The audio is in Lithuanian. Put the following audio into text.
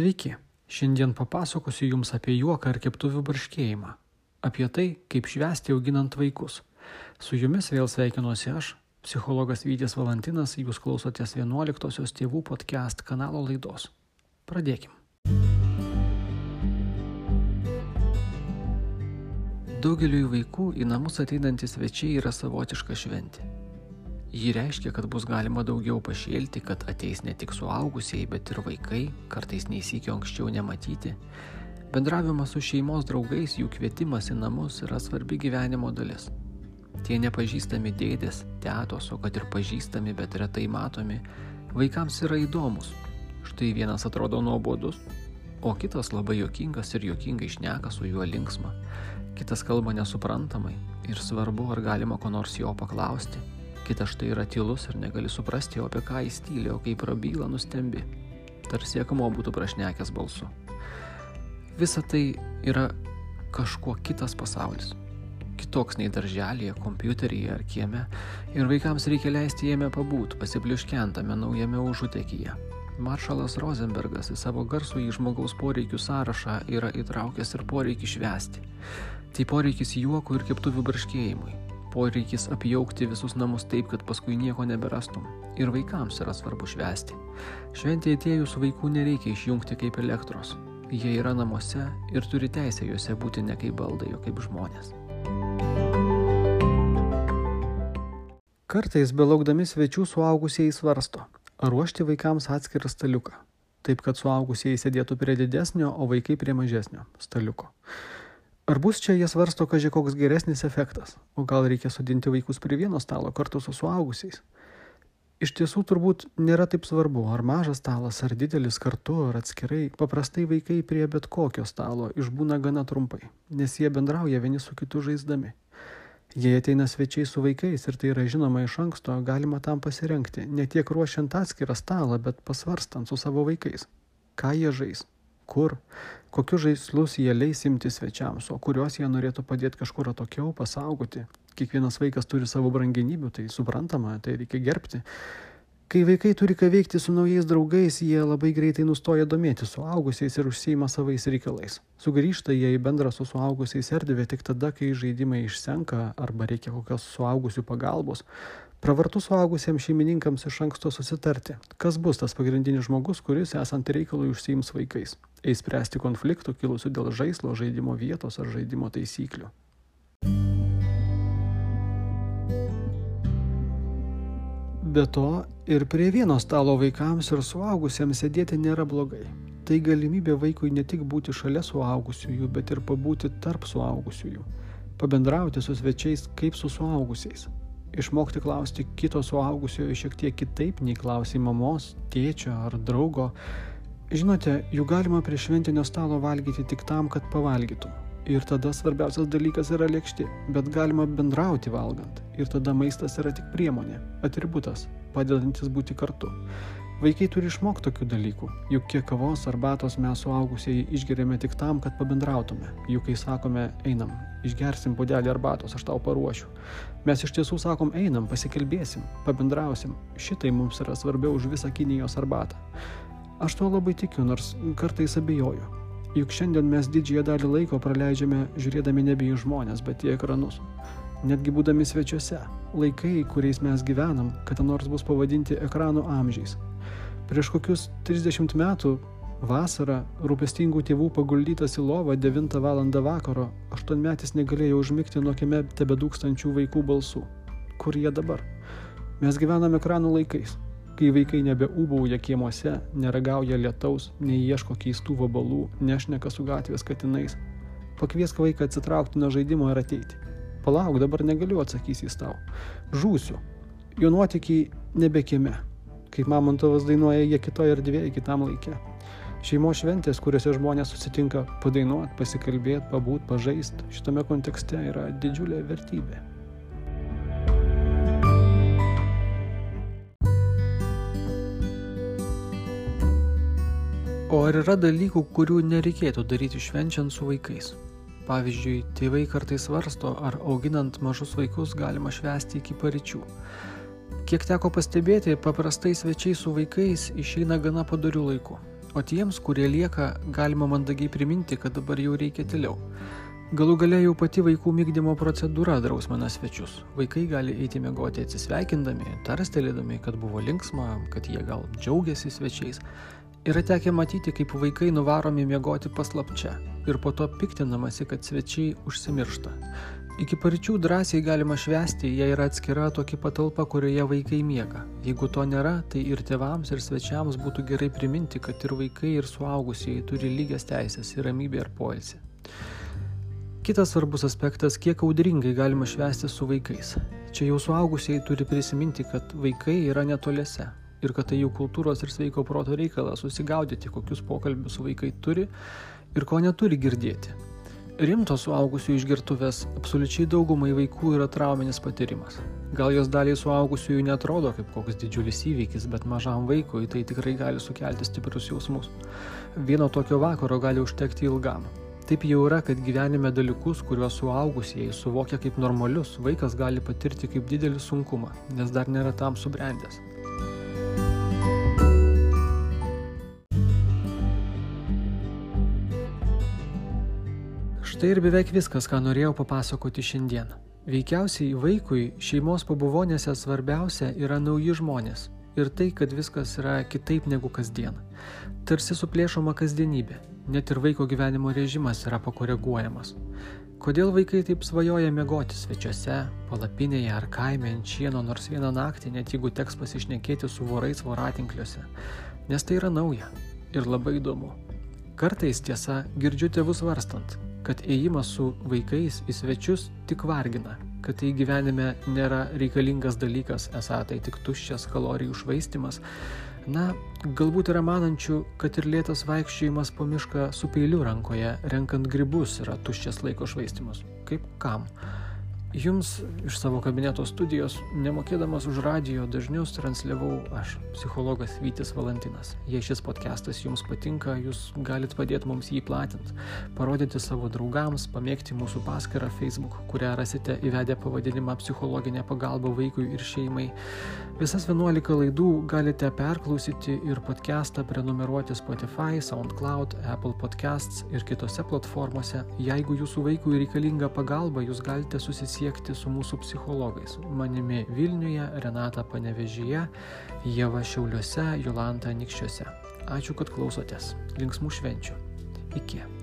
Sveiki, šiandien papasakosiu Jums apie juoką ir keptuvių barškėjimą, apie tai, kaip švęsti auginant vaikus. Su Jumis vėl sveikinuosi aš, psichologas Vytis Valantinas, Jūs klausotės 11-osios tėvų podcast kanalo laidos. Pradėkim. Daugeliui vaikų į namus ateinantys svečiai yra savotiška šventė. Ji reiškia, kad bus galima daugiau pašėlti, kad ateis ne tik suaugusieji, bet ir vaikai, kartais neįsikio anksčiau nematyti. Bendravimas su šeimos draugais, jų kvietimas į namus yra svarbi gyvenimo dalis. Tie nepažįstami dėdės, tėtos, o kad ir pažįstami, bet retai matomi, vaikams yra įdomus. Štai vienas atrodo nuobodus, o kitas labai jokingas ir jokingai išneka su juo linksma. Kitas kalba nesuprantamai ir svarbu, ar galima ko nors jo paklausti Kitas štai yra tylus ir negali suprasti, apie ką jis tyli, o kaip prabyla nustembi. Tarsi akmo būtų prašnekęs balsu. Visa tai yra kažkuo kitas pasaulis. Kitoks nei darželėje, kompiuteryje ar kieme. Ir vaikams reikia leisti jame pabūt, pasipliuškentame naujame užutekyje. Maršalas Rosenbergas į savo garsų į žmogaus poreikių sąrašą yra įtraukęs ir poreikį švęsti. Tai poreikis juokų ir keptuvių barškėjimui poreikis apjaukti visus namus taip, kad paskui nieko neberastum. Ir vaikams yra svarbu švęsti. Šventė atėjus vaikų nereikia išjungti kaip elektros. Jie yra namuose ir turi teisę juose būti ne kaip baldai, o kaip žmonės. Kartais belaukdami svečių suaugusieji svarsto, ar ruošti vaikams atskirą staliuką, taip kad suaugusieji sėdėtų prie didesnio, o vaikai prie mažesnio staliuko. Ar bus čia jie svarsto, kad žiūrėk koks geresnis efektas, o gal reikia sudinti vaikus prie vieno stalo kartu su suaugusiais? Iš tiesų turbūt nėra taip svarbu, ar mažas stalas, ar didelis kartu, ar atskirai. Paprastai vaikai prie bet kokio stalo išbūna gana trumpai, nes jie bendrauja vieni su kitu žaisdami. Jei ateina svečiai su vaikais ir tai yra žinoma iš anksto, galima tam pasirenkti, ne tiek ruošiant atskirą stalą, bet pasvarstant su savo vaikais. Ką jie žais, kur, kokius žaislus jie leis imti svečiams, o kuriuos jie norėtų padėti kažkur atokiau, pasaugoti. Kiekvienas vaikas turi savo brangenybių, tai suprantama, tai reikia gerbti. Kai vaikai turi ką veikti su naujais draugais, jie labai greitai nustoja domėti suaugusiais ir užsieima savais reikalais. Sugrįžta jie į bendrą su suaugusiais erdvę tik tada, kai žaidimai išsenka arba reikia kokios suaugusių pagalbos. Pravartu suaugusiems šeimininkams iš anksto susitarti, kas bus tas pagrindinis žmogus, kuris esant reikalui užsiims vaikais. Eis spręsti konfliktų kilusių dėl žaislo, žaidimo vietos ar žaidimo taisyklių. Be to, ir prie vieno stalo vaikams ir suaugusiems sėdėti nėra blogai. Tai galimybė vaikui ne tik būti šalia suaugusiųjų, bet ir pabūti tarp suaugusiųjų. Pabendrauti su svečiais kaip su suaugusiais išmokti klausti kito suaugusiojo šiek tiek kitaip nei klausi mamos, tėčio ar draugo. Žinote, jų galima prie šventinio stalo valgyti tik tam, kad pavalgytum. Ir tada svarbiausias dalykas yra lėkšti, bet galima bendrauti valgant. Ir tada maistas yra tik priemonė, atributas, padedantis būti kartu. Vaikai turi išmokti tokių dalykų, juk kiek kavos arbatos mes suaugusieji išgeriame tik tam, kad pabendrautume. Juk kai sakome, einam, išgersim puodelį arbatos, aš tau paruošiu. Mes iš tiesų sakom, einam, pasikalbėsim, pabendrausim. Šitai mums yra svarbiau už visą Kinijos arbatą. Aš tuo labai tikiu, nors kartais abejoju. Juk šiandien mes didžiąją dalį laiko praleidžiame žiūrėdami nebe į žmonės, bet į ekranus. Netgi būdami svečiuose, laikai, kuriais mes gyvenam, kada nors bus pavadinti ekranų amžiais. Prieš kokius 30 metų vasarą rūpestingų tėvų paguldytas į lovą 9 val. vakaro, aštuonmetis negalėjo užmigti nuo kieme tebedūkstančių vaikų balsų. Kur jie dabar? Mes gyvename ekranų laikais, kai vaikai nebeūbauja kiemuose, neragauja lietaus, neieško keistų vabalų, nešneka su gatvės katinais. Pakviesk vaiką atsitraukti nuo žaidimo ir ateiti. Palauk, dabar negaliu atsakys jis tau. Žūsiu. Jo nuotykiai nebekime kaip Mamontovas dainuoja, jie kitoje erdvėje, kitam laikė. Šeimos šventės, kuriuose žmonės susitinka padainuoti, pasikalbėti, pabūt, pažaisti, šitame kontekste yra didžiulė vertybė. O ar yra dalykų, kurių nereikėtų daryti švenčiant su vaikais? Pavyzdžiui, tėvai kartais svarsto, ar auginant mažus vaikus galima švęsti iki paryčių. Kiek teko pastebėti, paprastai svečiai su vaikais išeina gana padarių laiku. O tiems, kurie lieka, galima mandagiai priminti, kad dabar jau reikia tiliau. Galų galia jau pati vaikų mygdymo procedūra drausmina svečius. Vaikai gali eiti miegoti atsisveikindami, tarstelėdami, kad buvo linksma, kad jie gal džiaugiasi svečiais. Yra tekę matyti, kaip vaikai nuvaromi miegoti paslapčia ir po to piktinamasi, kad svečiai užsimiršta. Iki paryčių drąsiai galima švęsti, jei yra atskira tokia patalpa, kurioje vaikai miega. Jeigu to nėra, tai ir tėvams, ir svečiams būtų gerai priminti, kad ir vaikai, ir suaugusieji turi lygias teisės į ramybę ir poilsį. Kitas svarbus aspektas, kiek audringai galima švęsti su vaikais. Čia jau suaugusiai turi prisiminti, kad vaikai yra netoliese ir kad tai jų kultūros ir sveiko proto reikalas susigaudyti, kokius pokalbius vaikai turi ir ko neturi girdėti. Rimtos suaugusių išgirtuvės absoliučiai daugumai vaikų yra trauminis patyrimas. Gal jos daliai suaugusiųjų netrodo kaip koks didžiulis įvykis, bet mažam vaikui tai tikrai gali sukelti stiprius jausmus. Vieno tokio vakaro gali užtekti ilgam. Taip jau yra, kad gyvenime dalykus, kuriuos suaugusieji suvokia kaip normalius, vaikas gali patirti kaip didelį sunkumą, nes dar nėra tam subrendęs. Štai ir beveik viskas, ką norėjau papasakoti šiandien. Veikiausiai vaikui šeimos pabuvonėse svarbiausia yra nauji žmonės ir tai, kad viskas yra kitaip negu kasdien. Tarsi suplėšoma kasdienybė, net ir vaiko gyvenimo režimas yra pakoreguojamas. Kodėl vaikai taip svajoja miegoti svečiuose, palapinėje ar kaime ant šieno nors vieną naktį, net jeigu teks pasišnekėti su vorais voratinkliuose? Nes tai yra nauja ir labai įdomu. Kartais tiesa girdžiu tėvus varstant, kad ėjimas su vaikais į svečius tik vargina, kad tai gyvenime nėra reikalingas dalykas, esą tai tik tuščias kalorijų švaistimas, Na, galbūt yra manančių, kad ir lėtas vaikščiojimas po mišką su peiliu rankoje, renkant gribus, yra tuščias laiko švaistimas. Kaip kam? Jums iš savo kabineto studijos, nemokėdamas už radijo, dažniaus transliavau aš, psichologas Vytis Valantinas. Jei šis podcastas jums patinka, jūs galite padėti mums jį platinti, parodyti savo draugams, pamėgti mūsų paskirą Facebook, kurią rasite įvedę pavadinimą psichologinė pagalba vaikui ir šeimai. Visas 11 laidų galite perklausyti ir podcastą prenumeruoti Spotify, SoundCloud, Apple Podcasts ir kitose platformose. Jeigu jūsų vaikui reikalinga pagalba, jūs galite susisiekti su mūsų psichologais. Manimi Vilniuje, Renata Panevežyje, Jeva Šiauliuose, Jolanta Nikščiuose. Ačiū, kad klausotės. Linksmų švenčių. Iki.